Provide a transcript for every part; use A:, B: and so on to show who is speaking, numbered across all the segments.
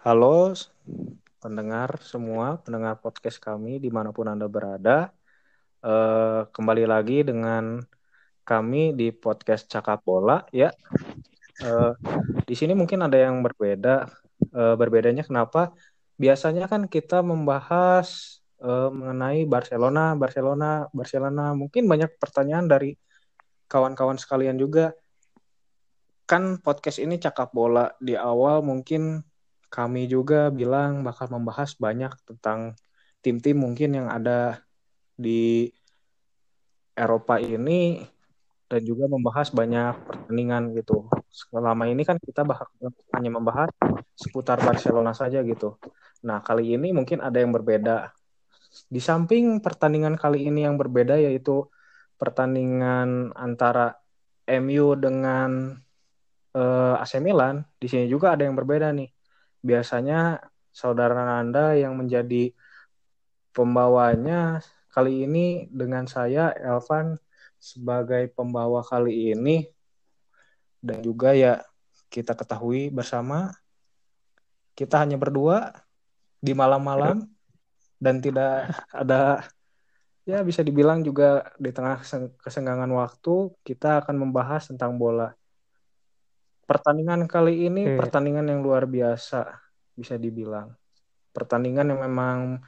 A: Halo pendengar semua, pendengar podcast kami di mana pun Anda berada. Uh, kembali lagi dengan kami di podcast Cakap Bola ya. Uh, di sini mungkin ada yang berbeda. Uh, berbedanya kenapa? Biasanya kan kita membahas uh, mengenai Barcelona, Barcelona, Barcelona. Mungkin banyak pertanyaan dari kawan-kawan sekalian juga. Kan podcast ini cakap bola di awal mungkin kami juga bilang bakal membahas banyak tentang tim-tim mungkin yang ada di Eropa ini dan juga membahas banyak pertandingan gitu. Selama ini kan kita bahas, hanya membahas seputar Barcelona saja gitu. Nah, kali ini mungkin ada yang berbeda. Di samping pertandingan kali ini yang berbeda yaitu pertandingan antara MU dengan uh, AC Milan, di sini juga ada yang berbeda nih biasanya saudara Anda yang menjadi pembawanya kali ini dengan saya Elvan sebagai pembawa kali ini. Dan juga ya kita ketahui bersama kita hanya berdua di malam-malam. Dan tidak ada ya bisa dibilang juga di tengah kesenggangan waktu kita akan membahas tentang bola pertandingan kali ini okay. pertandingan yang luar biasa bisa dibilang. Pertandingan yang memang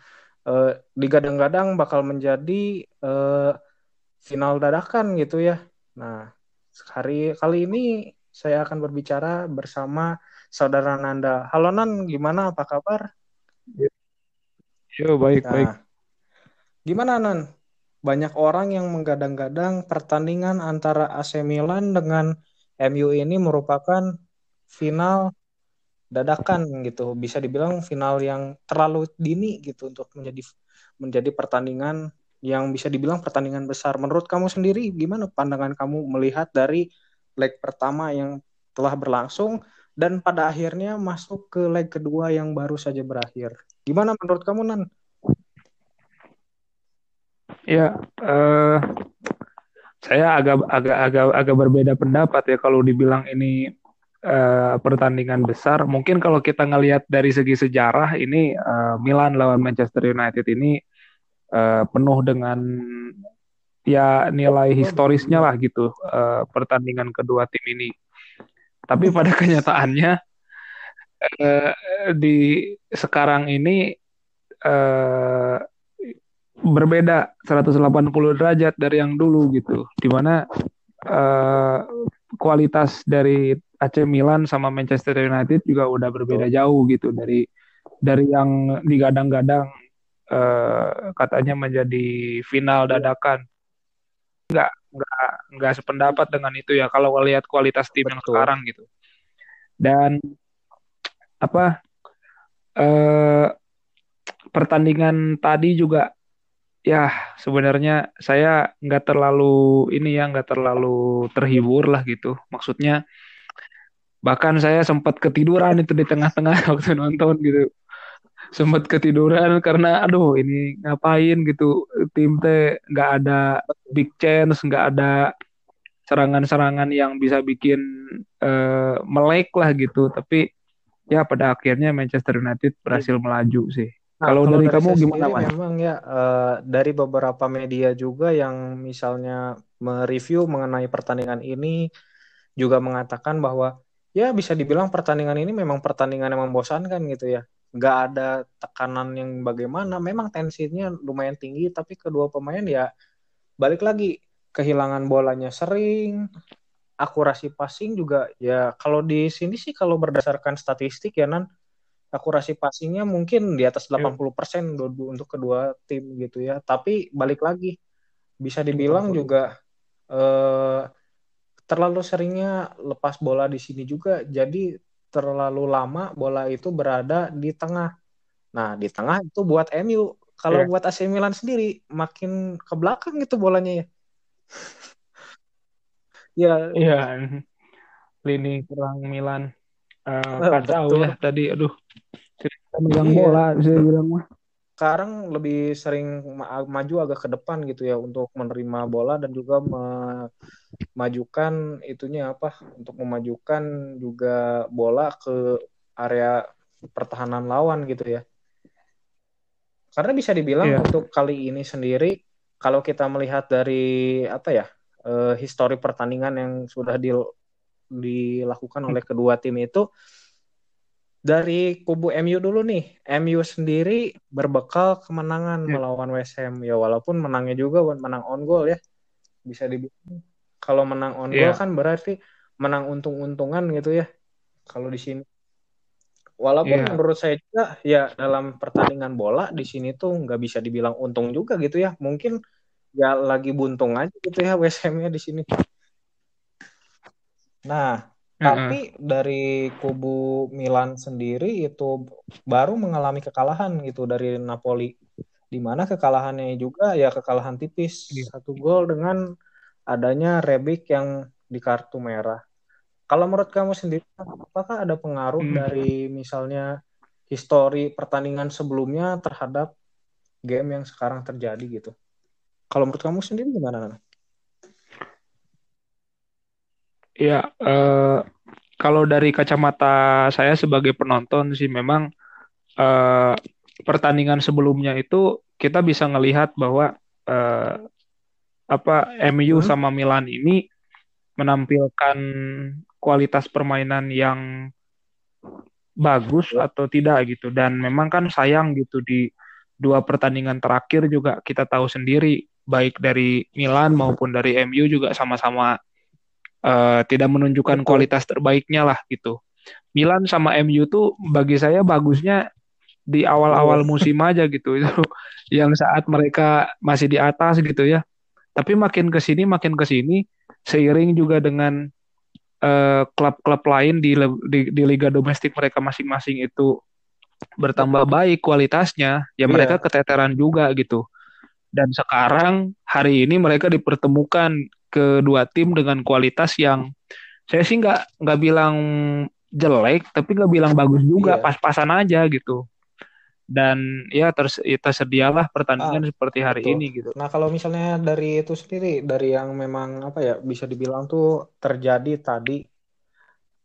A: uh, digadang-gadang bakal menjadi uh, final dadakan gitu ya. Nah hari kali ini saya akan berbicara bersama saudara Nanda. Halo Nan. Gimana? Apa kabar?
B: Yo baik nah, baik.
A: gimana Nan? Banyak orang yang menggadang-gadang pertandingan antara AC Milan dengan MU ini merupakan final dadakan gitu. Bisa dibilang final yang terlalu dini gitu untuk menjadi menjadi pertandingan yang bisa dibilang pertandingan besar. Menurut kamu sendiri gimana pandangan kamu melihat dari leg pertama yang telah berlangsung dan pada akhirnya masuk ke leg kedua yang baru saja berakhir? Gimana menurut kamu Nan?
B: Ya, uh, saya agak agak agak agak berbeda pendapat ya kalau dibilang ini uh, pertandingan besar. Mungkin kalau kita ngelihat dari segi sejarah ini uh, Milan lawan Manchester United ini uh, penuh dengan ya nilai historisnya lah gitu uh, pertandingan kedua tim ini. Tapi pada kenyataannya uh, di sekarang ini uh, berbeda 180 derajat dari yang dulu gitu. Di mana uh, kualitas dari AC Milan sama Manchester United juga udah berbeda jauh gitu dari dari yang digadang-gadang uh, katanya menjadi final dadakan. Enggak enggak enggak sependapat dengan itu ya kalau lihat kualitas tim Betul. yang sekarang gitu. Dan apa uh, pertandingan tadi juga ya sebenarnya saya nggak terlalu ini ya nggak terlalu terhibur lah gitu. Maksudnya bahkan saya sempat ketiduran itu di tengah-tengah waktu nonton gitu. Sempat ketiduran karena aduh ini ngapain gitu? Tim teh nggak ada big chance nggak ada serangan-serangan yang bisa bikin uh, melek lah gitu. Tapi ya pada akhirnya Manchester United berhasil melaju sih
A: Nah, kalau, dari, dari kamu gimana, Mas? Memang ya uh, dari beberapa media juga yang misalnya mereview mengenai pertandingan ini juga mengatakan bahwa ya bisa dibilang pertandingan ini memang pertandingan yang membosankan gitu ya. Gak ada tekanan yang bagaimana. Memang tensinya lumayan tinggi, tapi kedua pemain ya balik lagi kehilangan bolanya sering, akurasi passing juga ya kalau di sini sih kalau berdasarkan statistik ya Nan akurasi passingnya mungkin di atas 80% iya. persen untuk kedua tim gitu ya. Tapi balik lagi bisa dibilang juga eh, terlalu seringnya lepas bola di sini juga. Jadi terlalu lama bola itu berada di tengah. Nah, di tengah itu buat MU. Kalau yeah. buat AC Milan sendiri makin ke belakang gitu bolanya ya.
B: ya. Iya. Lini kurang Milan. Uh, kacau ya tadi aduh megang iya. bola bisa bilang mah
A: sekarang lebih sering maju agak ke depan gitu ya untuk menerima bola dan juga memajukan itunya apa untuk memajukan juga bola ke area pertahanan lawan gitu ya. Karena bisa dibilang yeah. untuk kali ini sendiri kalau kita melihat dari apa ya uh, histori pertandingan yang sudah di, dilakukan oleh kedua tim itu dari kubu MU dulu nih. MU sendiri berbekal kemenangan yeah. melawan West Ham ya walaupun menangnya juga menang on goal ya. Bisa dibilang kalau menang on yeah. goal kan berarti menang untung-untungan gitu ya. Kalau di sini walaupun yeah. menurut saya juga ya dalam pertandingan bola di sini tuh nggak bisa dibilang untung juga gitu ya. Mungkin ya lagi buntung aja gitu ya West Ham-nya di sini. Nah, tapi dari kubu Milan sendiri itu baru mengalami kekalahan gitu dari Napoli. Di mana kekalahannya juga ya kekalahan tipis yeah. satu gol dengan adanya Rebic yang di kartu merah. Kalau menurut kamu sendiri, apakah ada pengaruh hmm. dari misalnya histori pertandingan sebelumnya terhadap game yang sekarang terjadi gitu? Kalau menurut kamu sendiri gimana?
B: Ya, uh, kalau dari kacamata saya sebagai penonton sih memang uh, pertandingan sebelumnya itu kita bisa melihat bahwa uh, apa MU hmm. sama Milan ini menampilkan kualitas permainan yang bagus ya. atau tidak gitu dan memang kan sayang gitu di dua pertandingan terakhir juga kita tahu sendiri baik dari Milan maupun dari MU juga sama-sama uh, tidak menunjukkan kualitas terbaiknya lah gitu. Milan sama MU tuh bagi saya bagusnya di awal-awal musim aja gitu itu yang saat mereka masih di atas gitu ya. Tapi makin ke sini makin ke sini seiring juga dengan eh, klub-klub uh, lain di, di di liga domestik mereka masing-masing itu bertambah baik kualitasnya, ya mereka yeah. keteteran juga gitu. Dan sekarang hari ini mereka dipertemukan kedua tim dengan kualitas yang saya sih nggak nggak bilang jelek tapi nggak bilang bagus juga yeah. pas-pasan aja gitu dan ya ters ya tersedialah pertandingan ah, seperti hari betul. ini gitu.
A: Nah kalau misalnya dari itu sendiri dari yang memang apa ya bisa dibilang tuh terjadi tadi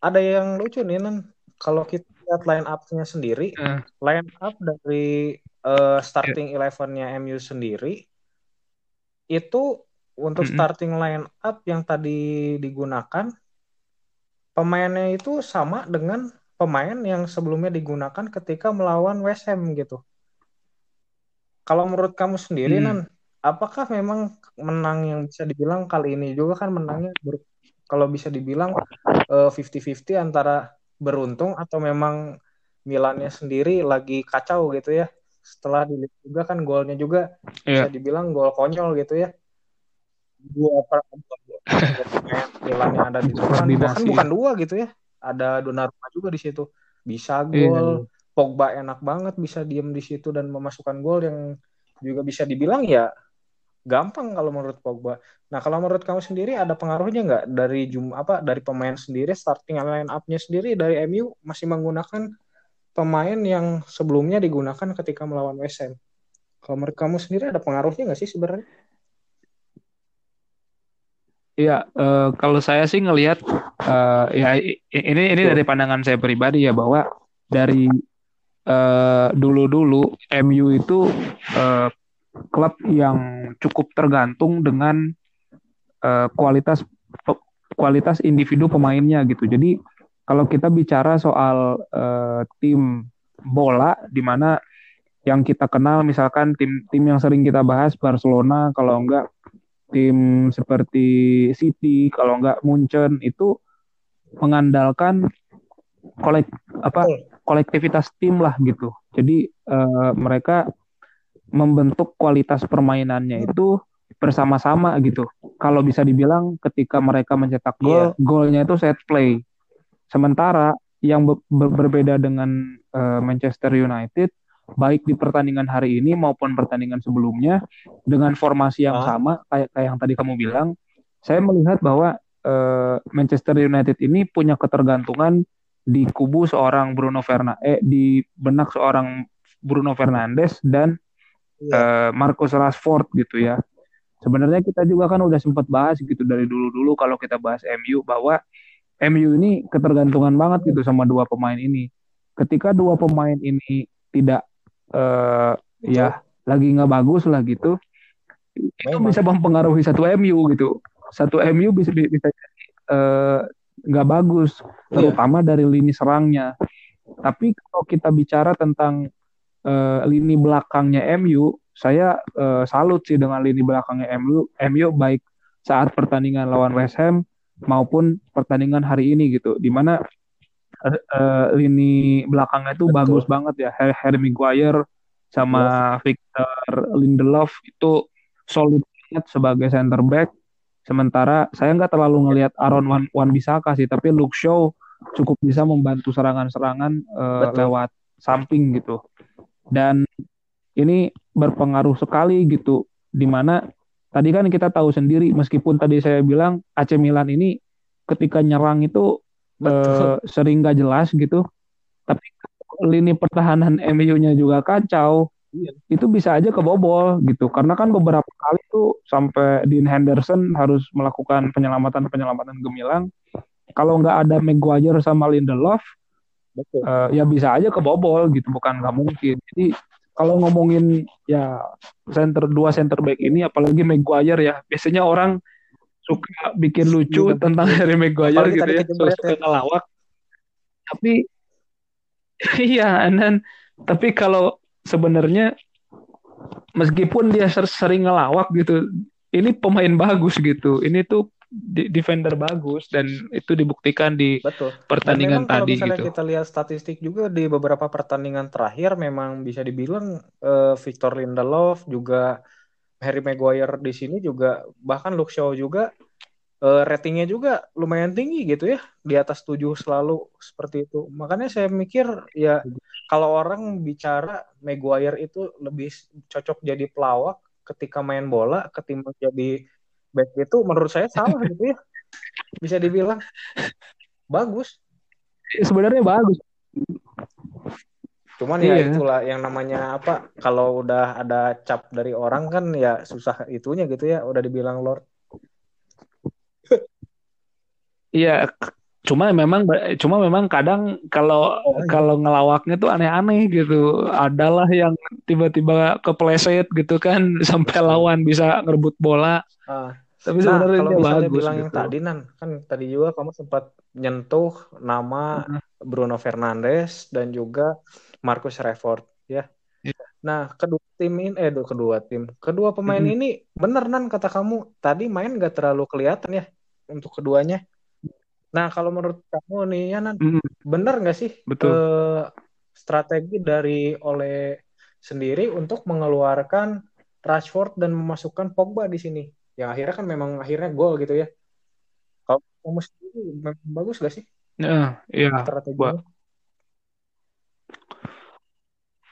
A: ada yang lucu nih nan kalau kita lihat line up-nya sendiri uh. line up dari uh, starting yeah. elevennya MU sendiri itu untuk mm -hmm. starting line up yang tadi digunakan pemainnya itu sama dengan pemain yang sebelumnya digunakan ketika melawan West Ham gitu. Kalau menurut kamu sendiri, mm. Nan, apakah memang menang yang bisa dibilang kali ini juga kan menangnya ber, kalau bisa dibilang uh, eh, 50-50 antara beruntung atau memang Milannya sendiri lagi kacau gitu ya. Setelah dilihat juga kan golnya juga yeah. bisa dibilang gol konyol gitu ya dua per Milan yang ada di depan bahkan bukan dua gitu ya ada Donnarumma juga di situ bisa iya, gol iya. Pogba enak banget bisa diem di situ dan memasukkan gol yang juga bisa dibilang ya gampang kalau menurut Pogba. Nah kalau menurut kamu sendiri ada pengaruhnya nggak dari jum apa dari pemain sendiri starting line up-nya sendiri dari MU masih menggunakan pemain yang sebelumnya digunakan ketika melawan West Ham. Kalau menurut kamu sendiri ada pengaruhnya nggak sih sebenarnya?
B: Iya, uh, kalau saya sih ngelihat uh, ya ini ini dari pandangan saya pribadi ya bahwa dari uh, dulu-dulu MU itu uh, klub yang cukup tergantung dengan uh, kualitas kualitas individu pemainnya gitu. Jadi kalau kita bicara soal uh, tim bola di mana yang kita kenal misalkan tim tim yang sering kita bahas Barcelona kalau enggak tim seperti City kalau nggak Munchen itu mengandalkan kolek apa kolektivitas tim lah gitu. Jadi uh, mereka membentuk kualitas permainannya itu bersama-sama gitu. Kalau bisa dibilang ketika mereka mencetak gol, yeah. golnya itu set play. Sementara yang be berbeda dengan uh, Manchester United baik di pertandingan hari ini maupun pertandingan sebelumnya dengan formasi yang ah. sama kayak kayak yang tadi kamu bilang saya melihat bahwa uh, Manchester United ini punya ketergantungan di kubu seorang Bruno Fernandes eh, di benak seorang Bruno Fernandes dan yeah. Uh, Marcus Rashford gitu ya sebenarnya kita juga kan udah sempat bahas gitu dari dulu-dulu kalau kita bahas MU bahwa MU ini ketergantungan banget gitu sama dua pemain ini ketika dua pemain ini tidak uh, ya lagi nggak bagus lah gitu. Itu bisa mempengaruhi satu MU gitu. Satu MU bisa bisa nggak uh, bagus iya. terutama yeah. dari lini serangnya. Tapi kalau kita bicara tentang uh, lini belakangnya MU saya uh, salut sih dengan lini belakangnya MU MU baik saat pertandingan lawan West Ham maupun pertandingan hari ini gitu. Di mana uh, lini belakangnya itu Betul. bagus banget ya. Harry Maguire sama Victor Lindelof itu solid banget sebagai center back. Sementara saya nggak terlalu ngelihat Aaron Wan, Wan Bisaka sih tapi Luke Shaw cukup bisa membantu serangan-serangan uh, lewat samping gitu. Dan ini berpengaruh sekali gitu di mana tadi kan kita tahu sendiri meskipun tadi saya bilang AC Milan ini ketika nyerang itu uh, sering gak jelas gitu. Tapi lini pertahanan MU-nya juga kacau. Iya. itu bisa aja kebobol gitu. Karena kan beberapa kali tuh sampai Dean Henderson harus melakukan penyelamatan penyelamatan gemilang. Kalau nggak ada Maguire sama Lindelof Betul. Uh, ya bisa aja kebobol gitu. Bukan nggak mungkin. Jadi kalau ngomongin ya center dua center back ini apalagi Maguire ya biasanya orang suka bikin lucu ya, tentang Harry Maguire gitu ya suka, suka ngelawak. Tapi iya dan tapi kalau sebenarnya meskipun dia sering ngelawak gitu ini pemain bagus gitu. Ini tuh defender bagus dan itu dibuktikan di Betul. pertandingan dan tadi kalau misalnya
A: gitu. kita lihat statistik juga di beberapa pertandingan terakhir memang bisa dibilang uh, Victor Lindelof juga Harry Maguire di sini juga bahkan Luke Shaw juga uh, ratingnya juga lumayan tinggi gitu ya di atas 7 selalu seperti itu. Makanya saya mikir ya kalau orang bicara Maguire itu lebih cocok jadi pelawak ketika main bola ketimbang jadi back itu menurut saya salah gitu ya. Bisa dibilang bagus.
B: Sebenarnya bagus
A: cuman ya iya. ya itulah yang namanya apa kalau udah ada cap dari orang kan ya susah itunya gitu ya udah dibilang lord
B: iya cuma memang cuma memang kadang kalau oh, iya. kalau ngelawaknya tuh aneh-aneh gitu adalah yang tiba-tiba kepleset gitu kan sampai lawan bisa ngerebut bola ah.
A: tapi nah, sebenarnya kalau misalnya bagus bilang gitu. yang tadi nan kan tadi juga kamu sempat nyentuh nama Bruno Fernandes dan juga Marcus Rashford ya yeah. nah kedua tim ini eh kedua tim kedua pemain mm -hmm. ini bener nan kata kamu tadi main gak terlalu kelihatan ya untuk keduanya Nah, kalau menurut kamu nih, ya Nan, mm. benar nggak sih Betul. Eh, strategi dari oleh sendiri untuk mengeluarkan Rashford dan memasukkan Pogba di sini? Yang akhirnya kan memang akhirnya gol gitu ya. Kalau kamu sendiri bagus gak sih?
B: Nah, iya. Strategi.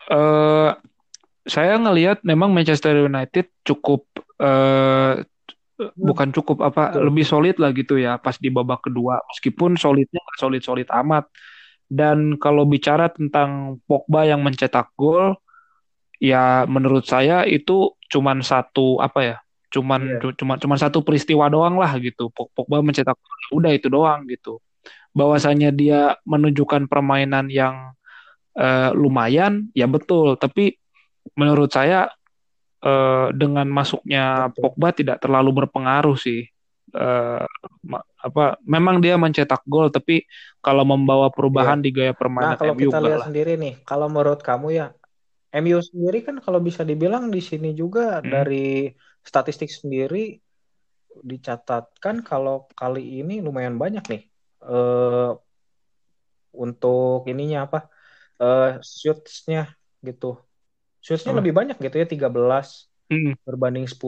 B: Uh, saya ngelihat memang Manchester United cukup uh, bukan cukup apa lebih solid lah gitu ya pas di babak kedua. Meskipun solidnya nggak solid solid amat. Dan kalau bicara tentang Pogba yang mencetak gol ya menurut saya itu cuman satu apa ya cuman yeah. cuma cuman satu peristiwa doang lah gitu. Pogba mencetak gol udah itu doang gitu. Bahwasanya dia menunjukkan permainan yang uh, lumayan ya betul tapi menurut saya uh, dengan masuknya Pogba tidak terlalu berpengaruh sih. Uh, apa memang dia mencetak gol tapi kalau membawa perubahan yeah. di gaya permainan
A: nah, kalau MU kita lihat lah. sendiri nih kalau menurut kamu ya MU sendiri kan kalau bisa dibilang di sini juga hmm. dari statistik sendiri dicatatkan kalau kali ini lumayan banyak nih uh, untuk ininya apa uh, shootsnya gitu Shootnya hmm. lebih banyak gitu ya 13 hmm. berbanding 10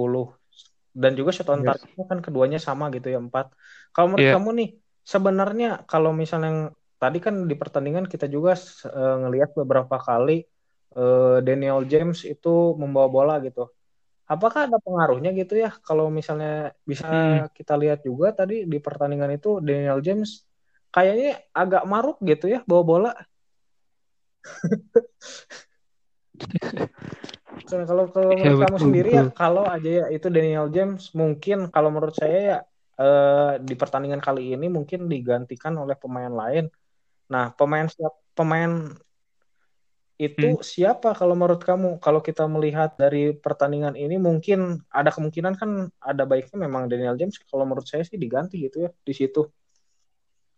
A: dan juga shot on yes. kan keduanya sama gitu ya 4. Kalau menurut yeah. kamu nih sebenarnya kalau misalnya tadi kan di pertandingan kita juga uh, ngelihat beberapa kali uh, Daniel James itu membawa bola gitu. Apakah ada pengaruhnya gitu ya kalau misalnya bisa hmm. kita lihat juga tadi di pertandingan itu Daniel James kayaknya agak maruk gitu ya bawa bola. Kalau kalau ya, kamu betul, sendiri ya kalau aja ya itu Daniel James mungkin kalau menurut saya ya eh, di pertandingan kali ini mungkin digantikan oleh pemain lain. Nah pemain siap pemain itu hmm. siapa kalau menurut kamu? Kalau kita melihat dari pertandingan ini mungkin ada kemungkinan kan ada baiknya memang Daniel James. Kalau menurut saya sih diganti gitu ya di situ.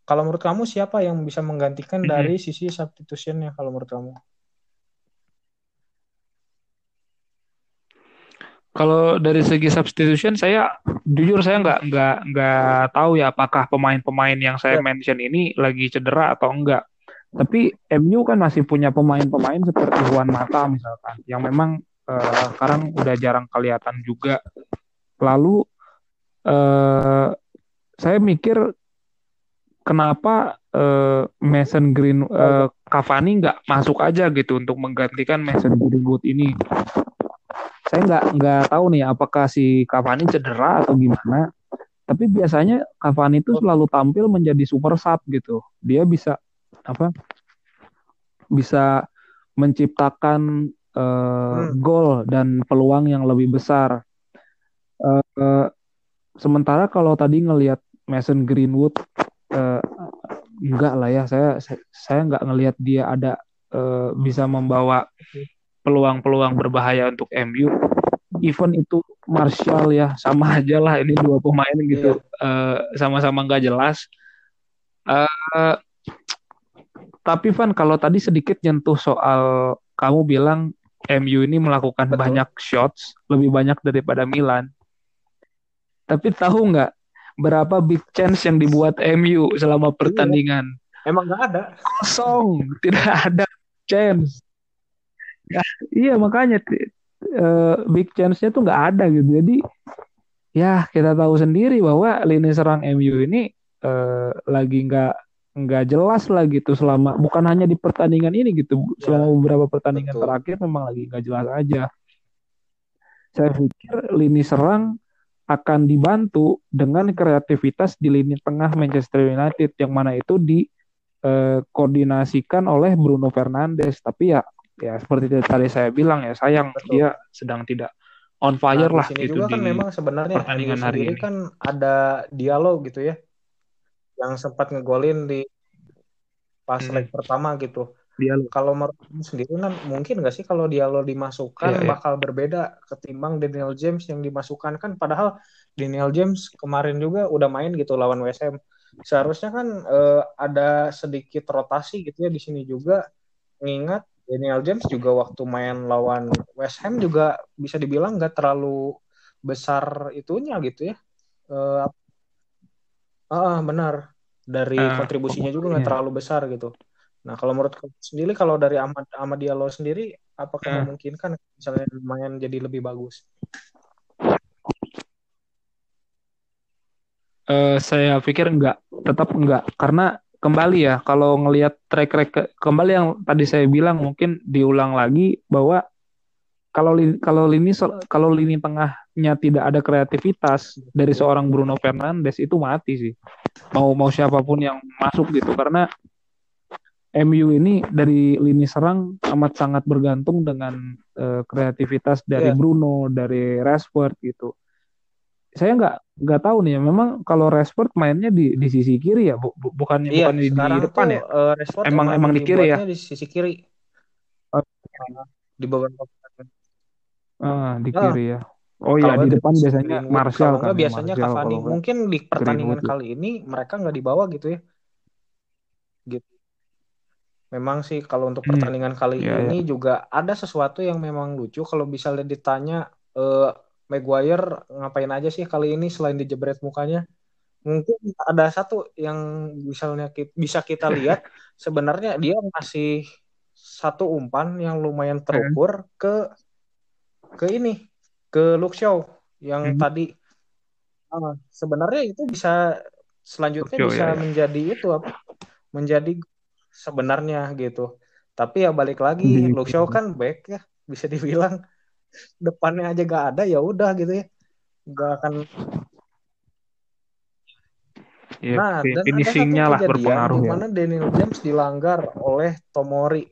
A: Kalau menurut kamu siapa yang bisa menggantikan hmm. dari sisi substitutionnya kalau menurut kamu?
B: Kalau dari segi substitution saya jujur saya nggak nggak nggak tahu ya apakah pemain-pemain yang saya ya. mention ini lagi cedera atau enggak tapi MU kan masih punya pemain-pemain seperti Juan Mata misalkan, yang memang uh, sekarang udah jarang kelihatan juga. Lalu uh, saya mikir kenapa uh, Mason Green uh, Cavani nggak masuk aja gitu untuk menggantikan Mason Greenwood ini. Saya nggak nggak tahu nih apakah si Cavani cedera atau gimana. Tapi biasanya Cavani itu selalu tampil menjadi super sub gitu. Dia bisa apa bisa menciptakan uh, hmm. gol dan peluang yang lebih besar. Uh, uh, sementara kalau tadi ngelihat Mason Greenwood uh, enggak lah ya saya saya enggak ngelihat dia ada uh, bisa membawa peluang-peluang berbahaya untuk MU. Even itu Martial ya sama aja lah ini dua pemain gitu yeah. uh, sama-sama nggak jelas. Uh, tapi Van kalau tadi sedikit nyentuh soal kamu bilang MU ini melakukan Betul. banyak shots lebih banyak daripada Milan. Tapi tahu nggak berapa big chance yang dibuat MU selama iya. pertandingan?
A: Emang nggak ada.
B: Kosong, tidak ada chance. Ya, iya makanya uh, big chance-nya tuh nggak ada gitu. Jadi ya kita tahu sendiri bahwa lini serang MU ini uh, lagi nggak nggak jelas lah gitu selama bukan hanya di pertandingan ini gitu ya, selama beberapa pertandingan betul. terakhir memang lagi nggak jelas aja saya pikir lini serang akan dibantu dengan kreativitas di lini tengah Manchester United yang mana itu dikoordinasikan eh, oleh Bruno Fernandes tapi ya ya seperti tadi saya bilang ya sayang Betul. dia sedang tidak on fire nah, lah gitu
A: juga kan memang sebenarnya pertandingan hari ini kan ada dialog gitu ya yang sempat ngegolin di pas hmm. leg pertama gitu. Diallo. Kalau menurut sendiri kan mungkin nggak sih kalau Diallo dimasukkan yeah, iya. bakal berbeda ketimbang Daniel James yang dimasukkan kan padahal Daniel James kemarin juga udah main gitu lawan WSM. Seharusnya kan uh, ada sedikit rotasi gitu ya di sini juga mengingat Daniel James juga waktu main lawan West Ham juga bisa dibilang nggak terlalu besar itunya gitu ya. Uh, ah benar dari uh, kontribusinya juga nggak iya. terlalu besar gitu. Nah kalau menurut sendiri kalau dari Ahmad Ahmad Diallo sendiri apakah uh. memungkinkan misalnya lumayan jadi lebih bagus?
B: Uh, saya pikir enggak, tetap enggak karena kembali ya kalau ngelihat track record kembali yang tadi saya bilang mungkin diulang lagi bahwa kalau kalau lini kalau lini tengahnya tidak ada kreativitas dari seorang Bruno Fernandes itu mati sih. Mau mau siapa pun yang masuk gitu karena MU ini dari lini serang amat sangat bergantung dengan uh, kreativitas dari yeah. Bruno, dari Rashford gitu. Saya nggak nggak tahu nih, memang kalau Rashford mainnya di di sisi kiri ya, bu, bu, bukannya yeah, bukan di, di depan tuh, ya. Uh, emang emang di kiri ya.
A: Di sisi kiri. Uh, di beberapa
B: Ah, di kiri ya. Oh iya di depan biasanya Martial
A: kan. biasanya Martial, Cavani. Mungkin di pertandingan kali ini mereka nggak dibawa gitu ya. Gitu. Memang sih kalau untuk hmm. pertandingan hmm. kali yeah, ini yeah. juga ada sesuatu yang memang lucu kalau bisa ditanya uh, Maguire ngapain aja sih kali ini selain dijebret mukanya. Mungkin ada satu yang misalnya bisa kita lihat sebenarnya dia masih satu umpan yang lumayan terukur ke ke ini ke show yang hmm. tadi uh, sebenarnya itu bisa selanjutnya bisa ya, ya. menjadi itu apa menjadi sebenarnya gitu tapi ya balik lagi look show kan back ya bisa dibilang depannya aja gak ada ya udah gitu ya gak akan
B: ya, nah dan finishingnya lah berpengaruh
A: di mana ya. Daniel James dilanggar oleh Tomori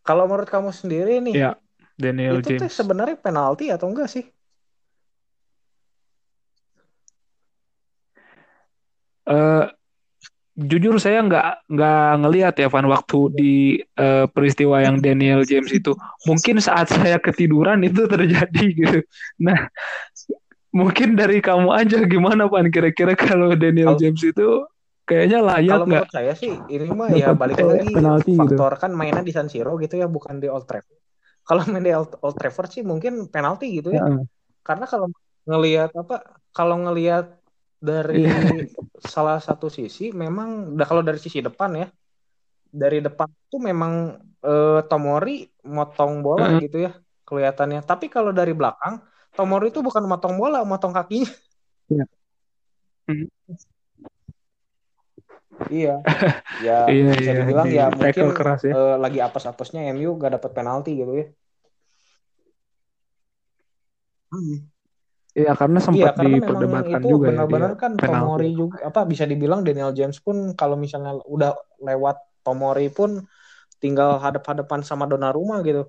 A: Kalau menurut kamu sendiri nih,
B: ya, Daniel
A: itu
B: James.
A: tuh sebenarnya penalti atau enggak sih?
B: Uh, jujur saya nggak nggak ngelihat ya Van waktu di uh, peristiwa yang Daniel James itu mungkin saat saya ketiduran itu terjadi gitu nah mungkin dari kamu aja gimana Van kira-kira kalau Daniel James itu kayaknya layak
A: kalau menurut saya sih ini mah ya balik lagi penalti gitu. faktor gitu. kan mainnya di San Siro gitu ya bukan di Old Trafford kalau main di Old, Old Trafford sih mungkin penalti gitu ya, ya. karena kalau ngelihat apa kalau ngelihat dari yeah. salah satu sisi memang kalau dari sisi depan ya dari depan itu memang uh, Tomori motong bola uh. gitu ya kelihatannya tapi kalau dari belakang Tomori itu bukan motong bola motong kakinya yeah. mm. Iya. Ya iya, bisa iya, dibilang iya. ya mungkin keras ya. Uh, lagi apes-apesnya MU gak dapat penalti gitu ya.
B: Iya karena sempat iya, diperdebatkan juga
A: benar -benar ya. Benar-benar kan penalti. Tomori juga apa bisa dibilang Daniel James pun kalau misalnya udah lewat Tomori pun tinggal hadap-hadapan sama Donnarumma gitu.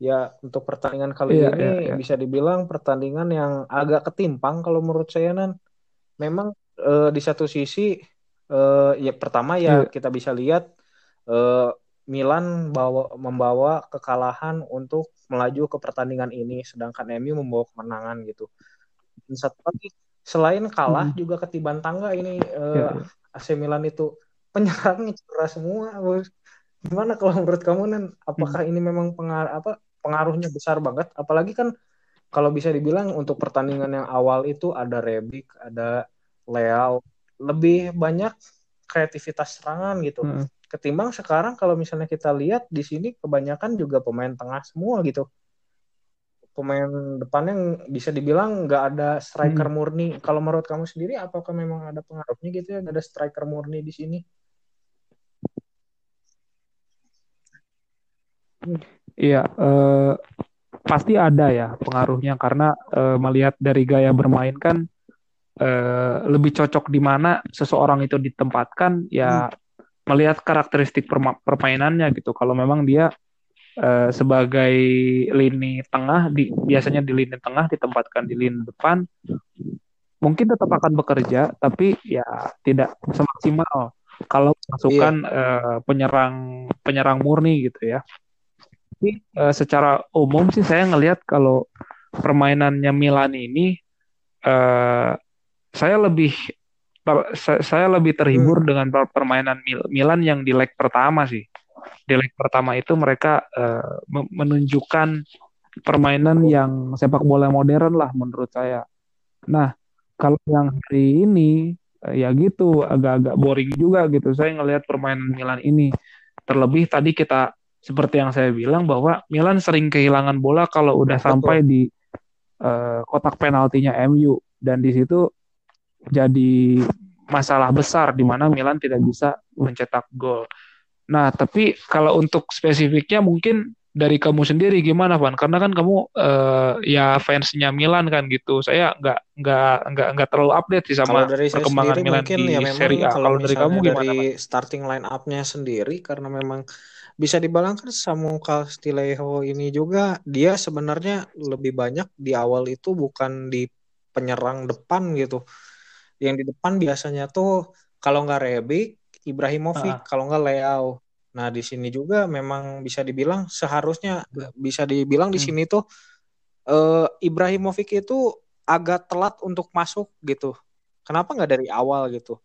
A: Ya untuk pertandingan kali iya, ini iya, iya. bisa dibilang pertandingan yang agak ketimpang kalau menurut saya nan. Memang uh, di satu sisi uh, ya pertama ya yeah. kita bisa lihat uh, Milan bawa membawa kekalahan untuk melaju ke pertandingan ini sedangkan MU membawa kemenangan gitu. Dan satu lagi selain kalah hmm. juga ketiban tangga ini uh, yeah, yeah. AC Milan itu penyerangnya cedera semua. Gimana kalau menurut kamu nan apakah hmm. ini memang pengaruh apa pengaruhnya besar banget apalagi kan kalau bisa dibilang untuk pertandingan yang awal itu ada Rebic, ada layout lebih banyak kreativitas serangan gitu hmm. Ketimbang sekarang kalau misalnya kita lihat di sini kebanyakan juga pemain tengah semua gitu pemain depannya bisa dibilang nggak ada striker hmm. murni kalau menurut kamu sendiri apakah memang ada pengaruhnya gitu ya ada striker murni di sini
B: Iya, eh, pasti ada ya pengaruhnya karena eh, melihat dari gaya bermain kan Eh, lebih cocok di mana seseorang itu ditempatkan ya hmm. Melihat karakteristik permainannya gitu. Kalau memang dia uh, sebagai lini tengah di biasanya di lini tengah ditempatkan di lini depan mungkin tetap akan bekerja tapi ya tidak semaksimal. Kalau masukkan iya. uh, penyerang penyerang murni gitu ya. Tapi uh, secara umum sih saya ngelihat kalau permainannya Milan ini uh, saya lebih saya lebih terhibur hmm. dengan permainan Milan yang di leg pertama sih. Di leg pertama itu mereka uh, menunjukkan permainan yang sepak bola modern lah menurut saya. Nah, kalau yang hari ini uh, ya gitu agak-agak boring juga gitu. Saya ngelihat permainan Milan ini. Terlebih tadi kita seperti yang saya bilang bahwa Milan sering kehilangan bola kalau udah sampai di uh, kotak penaltinya MU dan di situ jadi masalah besar di mana Milan tidak bisa mencetak gol. Nah, tapi kalau untuk spesifiknya mungkin dari kamu sendiri gimana, Van? Karena kan kamu uh, ya fansnya Milan kan gitu. Saya nggak nggak nggak nggak terlalu update sih sama dari perkembangan Milan mungkin di ya Serie A. Kalau dari kamu gimana? Dari
A: Van? starting line up-nya sendiri karena memang bisa dibalangkan Samu Castillejo ini juga dia sebenarnya lebih banyak di awal itu bukan di penyerang depan gitu yang di depan biasanya tuh kalau nggak Rebic, Ibrahimovic, uh. kalau nggak Leao. Nah di sini juga memang bisa dibilang seharusnya bisa dibilang di hmm. sini tuh uh, Ibrahimovic itu agak telat untuk masuk gitu. Kenapa nggak dari awal gitu?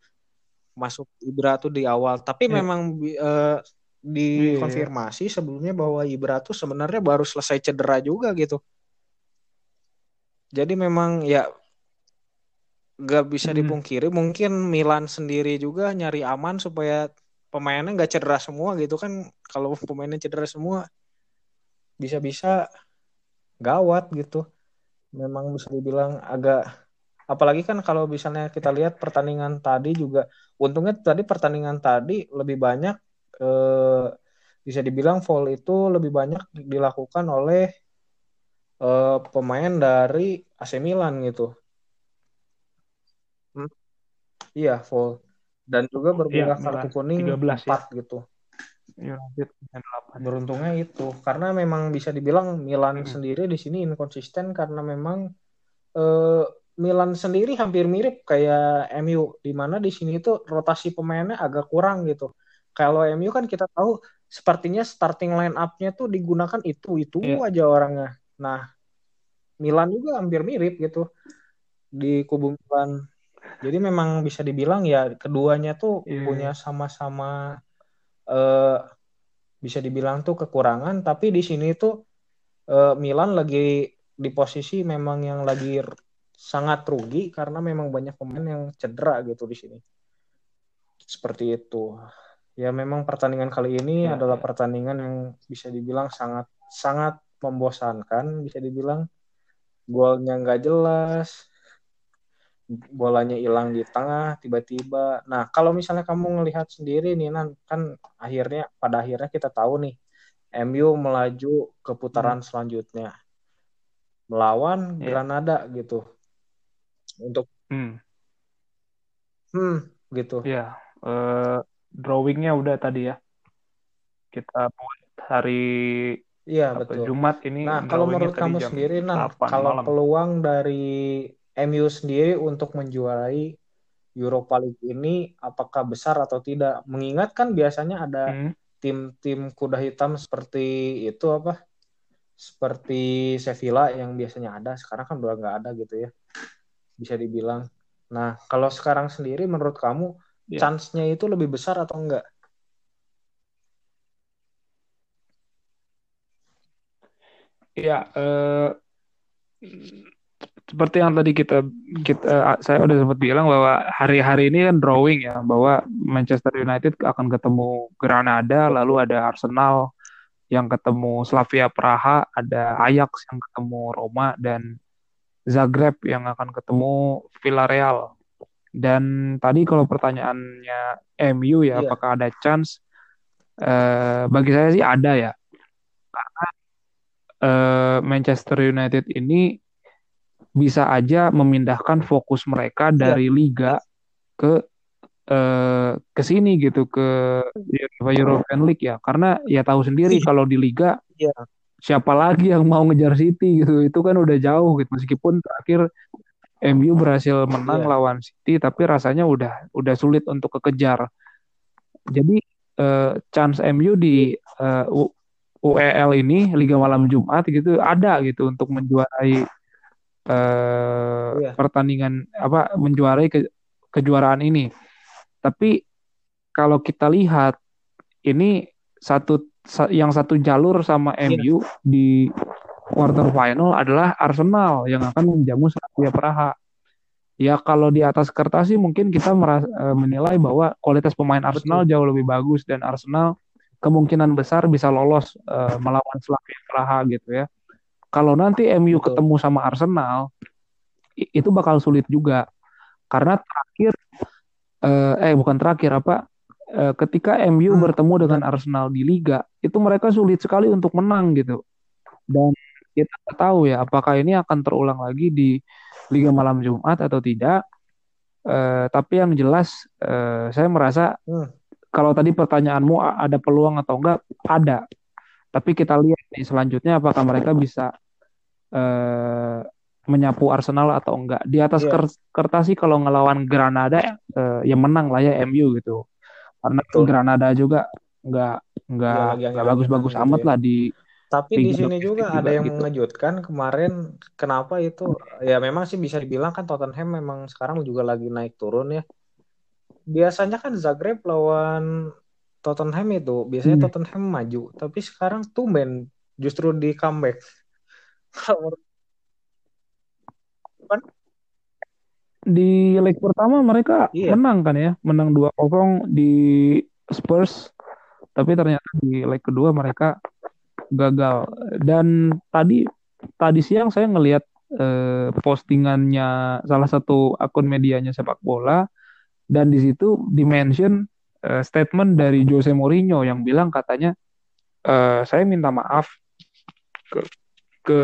A: Masuk Ibra tuh di awal. Tapi yeah. memang uh, dikonfirmasi yeah. sebelumnya bahwa Ibra tuh sebenarnya baru selesai cedera juga gitu. Jadi memang ya gak bisa hmm. dipungkiri mungkin Milan sendiri juga nyari aman supaya pemainnya nggak cedera semua gitu kan kalau pemainnya cedera semua bisa-bisa gawat gitu memang bisa dibilang agak apalagi kan kalau misalnya kita lihat pertandingan tadi juga untungnya tadi pertandingan tadi lebih banyak eh, bisa dibilang foul itu lebih banyak dilakukan oleh eh, pemain dari AC Milan gitu. Iya, full. Dan juga berbeda iya, kartu kuning 13 4 ya. gitu. United Beruntungnya itu karena memang bisa dibilang Milan hmm. sendiri di sini inkonsisten karena memang eh, Milan sendiri hampir mirip kayak MU di mana di sini itu rotasi pemainnya agak kurang gitu. Kalau MU kan kita tahu sepertinya starting line up-nya tuh digunakan itu itu yeah. aja orangnya. Nah, Milan juga hampir mirip gitu di kubu Milan. Jadi memang bisa dibilang ya keduanya tuh yeah. punya sama-sama uh, bisa dibilang tuh kekurangan, tapi di sini tuh uh, Milan lagi di posisi memang yang lagi sangat rugi karena memang banyak pemain yang cedera gitu di sini. Seperti itu. Ya memang pertandingan kali ini ya, adalah ya. pertandingan yang bisa dibilang sangat sangat membosankan, bisa dibilang golnya nggak jelas, bolanya hilang di tengah tiba-tiba. Nah, kalau misalnya kamu ngelihat sendiri nih Nan, kan akhirnya pada akhirnya kita tahu nih MU melaju ke putaran hmm. selanjutnya melawan yeah. Granada gitu untuk hmm, hmm gitu
B: ya uh, drawingnya udah tadi ya kita buat hari
A: Iya betul.
B: Jumat ini.
A: Nah kalau menurut kamu sendiri, nah kalau malam. peluang dari MU sendiri untuk menjuarai Europa League ini apakah besar atau tidak? Mengingat kan biasanya ada hmm. tim-tim hmm. kuda hitam seperti itu apa? Seperti Sevilla yang biasanya ada, sekarang kan udah nggak ada gitu ya bisa dibilang. Nah, kalau sekarang sendiri menurut kamu yeah. chance-nya itu lebih besar atau enggak?
B: Ya, eh, seperti yang tadi kita kita saya udah sempat bilang bahwa hari-hari ini kan drawing ya bahwa Manchester United akan ketemu Granada, lalu ada Arsenal yang ketemu Slavia Praha, ada Ajax yang ketemu Roma dan Zagreb yang akan ketemu Villarreal. Dan tadi kalau pertanyaannya MU ya, yeah. apakah ada chance? Uh, bagi saya sih ada ya, karena uh, Manchester United ini bisa aja memindahkan fokus mereka iya. dari yeah. liga ke uh, ke sini gitu ke European League ya, karena ya tahu sendiri yeah. kalau di liga yeah siapa lagi yang mau ngejar City gitu itu kan udah jauh gitu meskipun terakhir MU berhasil menang yeah. lawan City tapi rasanya udah udah sulit untuk kekejar jadi uh, chance MU di eh, UEL ini Liga Malam Jumat gitu ada gitu untuk menjuarai uh, yeah. pertandingan apa menjuarai ke, kejuaraan ini tapi kalau kita lihat ini satu yang satu jalur sama yeah. MU di quarter final adalah Arsenal yang akan menjamu Slavia Praha. Ya kalau di atas kertas sih mungkin kita merasa, uh, menilai bahwa kualitas pemain Arsenal Betul. jauh lebih bagus dan Arsenal kemungkinan besar bisa lolos uh, melawan Slavia Praha gitu ya. Kalau nanti MU Betul. ketemu sama Arsenal itu bakal sulit juga karena terakhir uh, eh bukan terakhir apa Eh, ketika MU hmm. bertemu dengan Arsenal di Liga itu mereka sulit sekali untuk menang gitu dan kita tahu ya apakah ini akan terulang lagi di Liga malam Jumat atau tidak uh, tapi yang jelas uh, saya merasa hmm. kalau tadi pertanyaanmu ada peluang atau enggak ada tapi kita lihat nih selanjutnya apakah mereka bisa uh, menyapu Arsenal atau enggak di atas yeah. kertas sih kalau ngelawan Granada uh, ya menang lah ya MU gitu karena Betul. Granada juga nggak nggak ya, nggak bagus-bagus gitu amat ya. lah di
A: tapi di sini juga ada yang gitu. mengejutkan kemarin kenapa itu ya memang sih bisa dibilang kan Tottenham memang sekarang juga lagi naik turun ya biasanya kan Zagreb lawan Tottenham itu biasanya hmm. Tottenham maju tapi sekarang tumben justru di comeback
B: kan di leg pertama mereka iya. menang kan ya, menang 2-0 di Spurs. Tapi ternyata di leg kedua mereka gagal. Dan tadi tadi siang saya ngelihat eh, postingannya salah satu akun medianya sepak bola dan di situ dimention eh, statement dari Jose Mourinho yang bilang katanya eh, saya minta maaf ke ke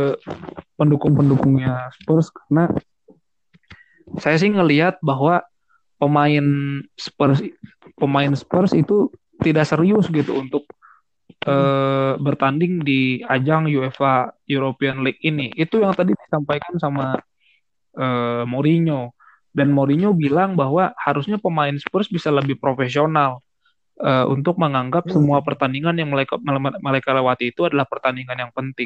B: pendukung-pendukungnya Spurs karena saya sih ngelihat bahwa pemain Spurs pemain Spurs itu tidak serius gitu untuk uh, bertanding di ajang UEFA European League ini. Itu yang tadi disampaikan sama uh, Mourinho dan Mourinho bilang bahwa harusnya pemain Spurs bisa lebih profesional uh, untuk menganggap hmm. semua pertandingan yang mereka, mereka lewati itu adalah pertandingan yang penting.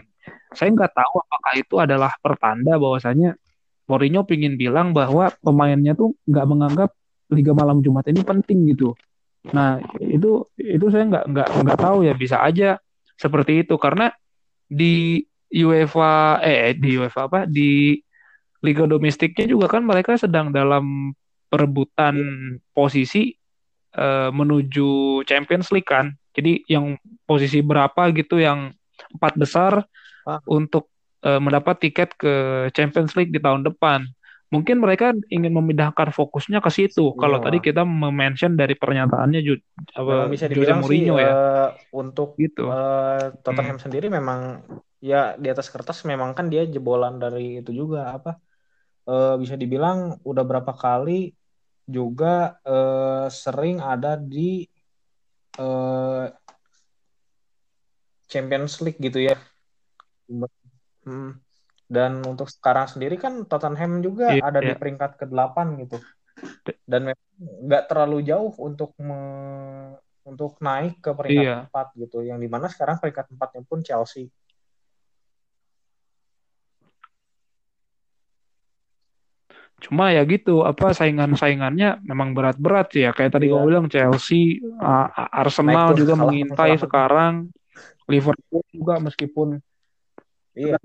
B: Saya nggak tahu apakah itu adalah pertanda bahwasanya Mourinho ingin bilang bahwa pemainnya tuh nggak menganggap Liga Malam Jumat ini penting gitu. Nah itu itu saya nggak nggak nggak tahu ya bisa aja seperti itu karena di UEFA eh di UEFA apa di liga domestiknya juga kan mereka sedang dalam perebutan posisi uh, menuju Champions League kan. Jadi yang posisi berapa gitu yang empat besar ah. untuk uh, mendapat tiket ke Champions League di tahun depan. Mungkin mereka ingin memindahkan fokusnya ke situ. Iya. Kalau tadi kita mention dari pernyataannya Ju,
A: apa, bisa Jose Mourinho sih, ya. Uh, untuk gitu. uh, Tottenham hmm. sendiri memang ya di atas kertas memang kan dia jebolan dari itu juga apa uh, bisa dibilang udah berapa kali juga uh, sering ada di uh, Champions League gitu ya. Hmm. Dan untuk sekarang sendiri kan Tottenham juga yeah, ada yeah. di peringkat ke-8 gitu. Dan nggak terlalu jauh untuk me untuk naik ke peringkat yeah. 4 gitu. Yang di mana sekarang peringkat 4-nya pun Chelsea.
B: Cuma ya gitu, apa saingan-saingannya memang berat-berat ya. Kayak tadi yeah. gue bilang Chelsea, uh, Arsenal juga mengintai sekarang, Liverpool juga meskipun iya.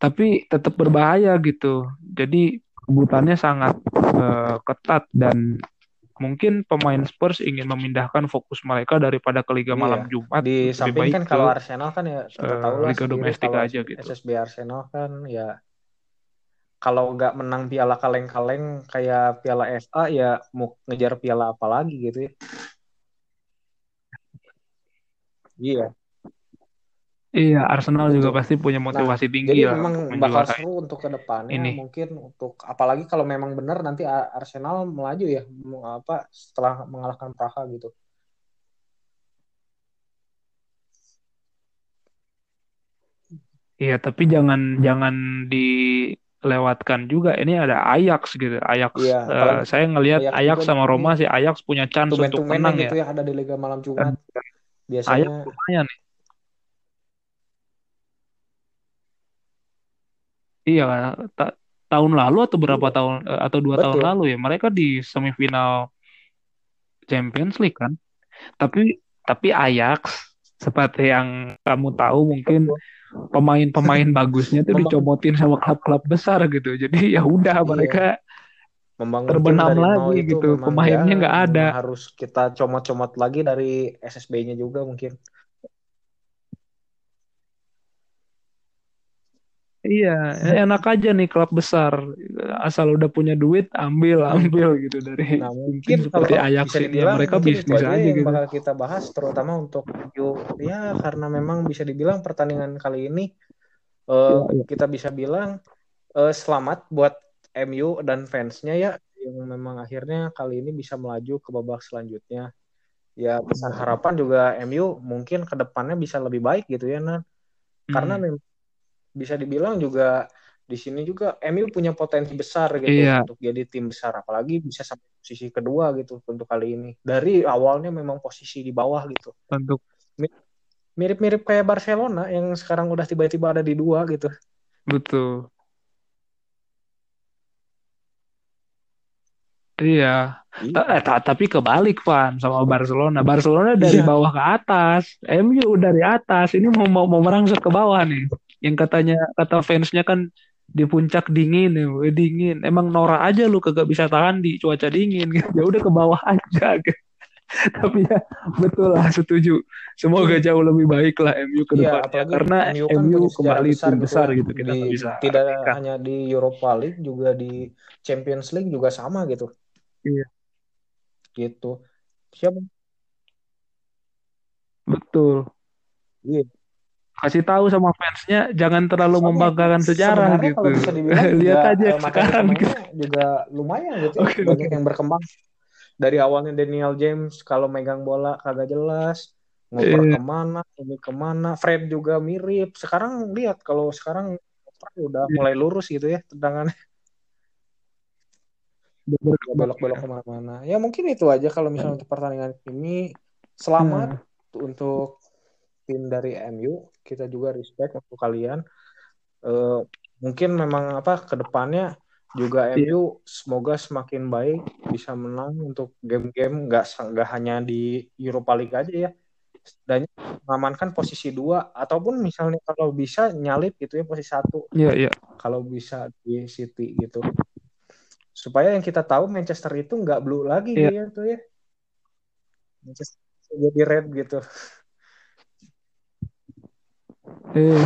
B: tapi tetap berbahaya gitu. Jadi kebutuhannya sangat uh, ketat dan mungkin pemain Spurs ingin memindahkan fokus mereka daripada ke Liga iya. Malam Jumat.
A: Di samping kan kalau Arsenal kan ya uh, tahu lah
B: Liga domestik aja gitu.
A: SSB Arsenal kan ya kalau nggak menang piala kaleng-kaleng kayak piala FA ya mau ngejar piala apa lagi gitu ya. Iya.
B: Iya, Arsenal juga pasti punya nah, motivasi nah, tinggi
A: jadi memang bakal seru untuk ke depannya ini. mungkin untuk apalagi kalau memang benar nanti Arsenal melaju ya apa setelah mengalahkan Praha gitu.
B: Iya, tapi jangan jangan di lewatkan juga ini ada Ajax gitu Ajax iya, uh, saya ngelihat Ajax, Ajax sama Roma sih Ajax punya chance untuk menang
A: gitu
B: ya.
A: ya ada di Liga Malam Jumat biasanya Ajax lumayan nih
B: iya ta tahun lalu atau berapa iya. tahun uh, atau dua Betul. tahun lalu ya mereka di semifinal Champions League kan tapi tapi Ajax seperti yang kamu tahu mungkin Betul pemain-pemain bagusnya tuh dicomotin sama klub-klub besar gitu. Jadi ya udah iya. mereka Membangun terbenam lagi gitu. Pemainnya nggak ya, ada.
A: Harus kita comot-comot lagi dari SSB-nya juga mungkin.
B: Iya, enak aja nih klub besar. Asal udah punya duit, ambil, ambil gitu dari
A: nah, mungkin seperti Ajax bisa dibilang, mereka bisnis bisa aja, gitu. bakal kita bahas terutama untuk ya karena memang bisa dibilang pertandingan kali ini uh, ya, ya. kita bisa bilang uh, selamat buat MU dan fansnya ya yang memang akhirnya kali ini bisa melaju ke babak selanjutnya. Ya besar harapan juga MU mungkin ke depannya bisa lebih baik gitu ya Nan. Karena hmm. memang bisa dibilang juga di sini juga MU punya potensi besar gitu iya. untuk jadi tim besar apalagi bisa sampai posisi kedua gitu untuk kali ini. Dari awalnya memang posisi di bawah gitu.
B: Untuk
A: mirip-mirip kayak Barcelona yang sekarang udah tiba-tiba ada di dua gitu.
B: Betul Iya. iya. Eh, tapi kebalik Van sama Barcelona. Barcelona dari iya. bawah ke atas, MU dari atas. Ini mau mau, mau merangsek ke bawah nih yang katanya kata fansnya kan di puncak dingin ya dingin emang Nora aja lu kagak bisa tahan di cuaca dingin gitu. ya udah ke bawah aja gitu. tapi ya betul lah setuju semoga iya. jauh lebih baik lah MU ke iya, depannya ya, karena MU, kan MU kembali besar tim gitu besar gitu, kita
A: di, bisa tidak kan. hanya di Europa League juga di Champions League juga sama gitu
B: iya
A: gitu siapa
B: betul iya kasih tahu sama fansnya jangan terlalu Soalnya, membanggakan sejarah gitu. Lihat aja uh, sekarang gitu.
A: juga lumayan gitu. Okay, banyak okay. yang berkembang. Dari awalnya Daniel James kalau megang bola kagak jelas, ngoper yeah. ke mana, ini ke mana. Fred juga mirip. Sekarang lihat kalau sekarang udah yeah. mulai lurus gitu ya tendangannya belok-belok ya. ke mana-mana ya mungkin itu aja kalau misalnya untuk pertandingan ini selamat hmm. untuk tim dari MU kita juga respect untuk kalian uh, mungkin memang apa ke depannya juga yeah. MU semoga semakin baik bisa menang untuk game-game nggak nggak hanya di Europa League aja ya dan mengamankan posisi dua ataupun misalnya kalau bisa nyalip gitu ya posisi satu
B: yeah, yeah.
A: kalau bisa di City gitu supaya yang kita tahu Manchester itu nggak blue lagi yeah. gitu ya Manchester jadi red gitu
B: eh.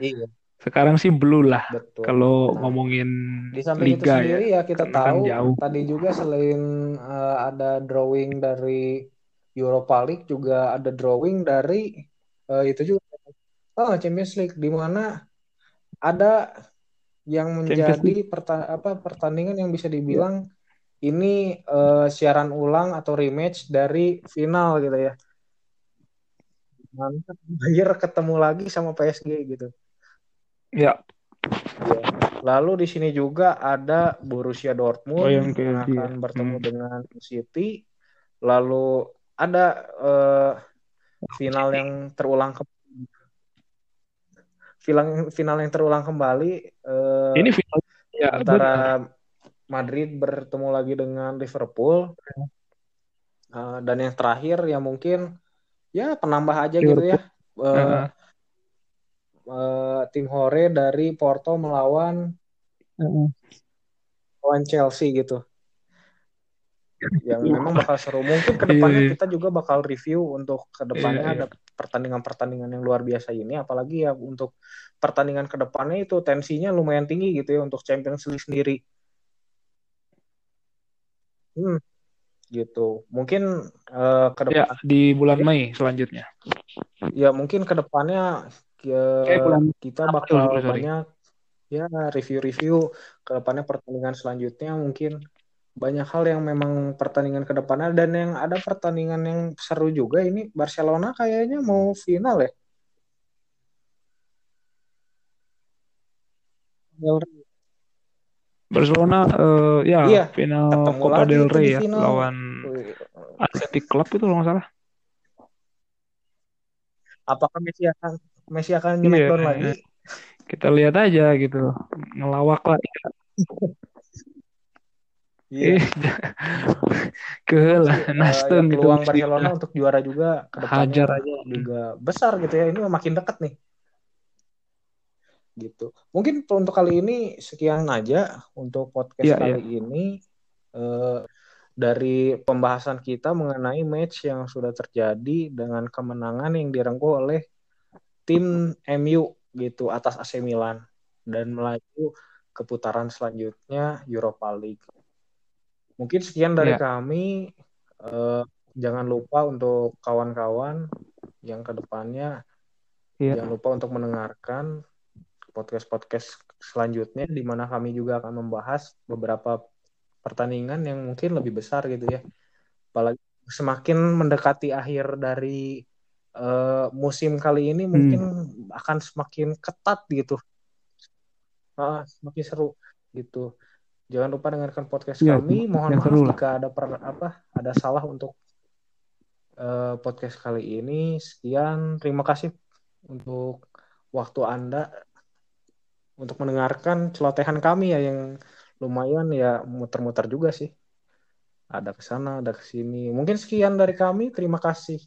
B: iya sekarang sih blue lah Betul. kalau nah, ngomongin
A: di samping liga itu sendiri ya, ya kita tahu jauh. tadi juga selain uh, ada drawing dari Europa League juga ada drawing dari uh, itu juga oh Champions League di mana ada yang menjadi perta apa pertandingan yang bisa dibilang ya. ini uh, siaran ulang atau rematch dari final gitu ya. Mantap, Bayern ketemu lagi sama PSG gitu.
B: Ya.
A: ya. Lalu di sini juga ada Borussia Dortmund oh, yang, yang akan ya. bertemu hmm. dengan City. Lalu ada uh, final yang terulang ke final final yang terulang kembali. Uh,
B: Ini final
A: ya, antara benar. Madrid bertemu lagi dengan Liverpool. Uh, dan yang terakhir ya mungkin ya penambah aja Liverpool. gitu ya. Uh, uh -huh uh, tim Hore dari Porto melawan uh-uh. lawan Chelsea gitu yang memang bakal seru mungkin ke depannya iya. kita juga bakal review untuk ke depannya iya, iya. ada pertandingan-pertandingan yang luar biasa ini apalagi ya untuk pertandingan ke depannya itu tensinya lumayan tinggi gitu ya untuk Champions League sendiri. Hmm gitu. Mungkin uh, ke
B: depan ya, di bulan Mei selanjutnya.
A: Ya mungkin ke depannya ya, kita bakal April, banyak ya review-review ke depannya pertandingan selanjutnya mungkin banyak hal yang memang pertandingan ke depannya dan yang ada pertandingan yang seru juga ini Barcelona kayaknya mau final ya.
B: Barcelona uh, ya iya, final Copa del Rey ya final. lawan Athletic Club itu kalau nggak salah.
A: Apakah Messi akan Messi akan iya, nyemek lagi.
B: Kita lihat aja gitu, ngelawak lah. Iya. ke lah,
A: Naston uh, gitu. Peluang Barcelona untuk juara juga ke
B: Hajar aja.
A: juga besar gitu ya. Ini makin dekat nih. Gitu. Mungkin untuk kali ini sekian aja untuk podcast yeah, kali yeah. ini. Uh, dari pembahasan kita mengenai match yang sudah terjadi dengan kemenangan yang direngkuh oleh tim MU gitu atas AC Milan dan melaju ke putaran selanjutnya Europa League. Mungkin sekian dari yeah. kami. Uh, jangan lupa untuk kawan-kawan yang ke depannya yeah. jangan lupa untuk mendengarkan podcast-podcast selanjutnya di mana kami juga akan membahas beberapa pertandingan yang mungkin lebih besar gitu ya. Apalagi semakin mendekati akhir dari uh, musim kali ini mungkin hmm. akan semakin ketat gitu. Uh, semakin seru gitu. Jangan lupa dengarkan podcast ya, kami. Mohon maaf jika ada per, apa ada salah untuk uh, podcast kali ini. Sekian, terima kasih untuk waktu Anda untuk mendengarkan celotehan kami ya yang lumayan ya muter-muter juga sih. Ada ke sana, ada ke sini. Mungkin sekian dari kami. Terima kasih.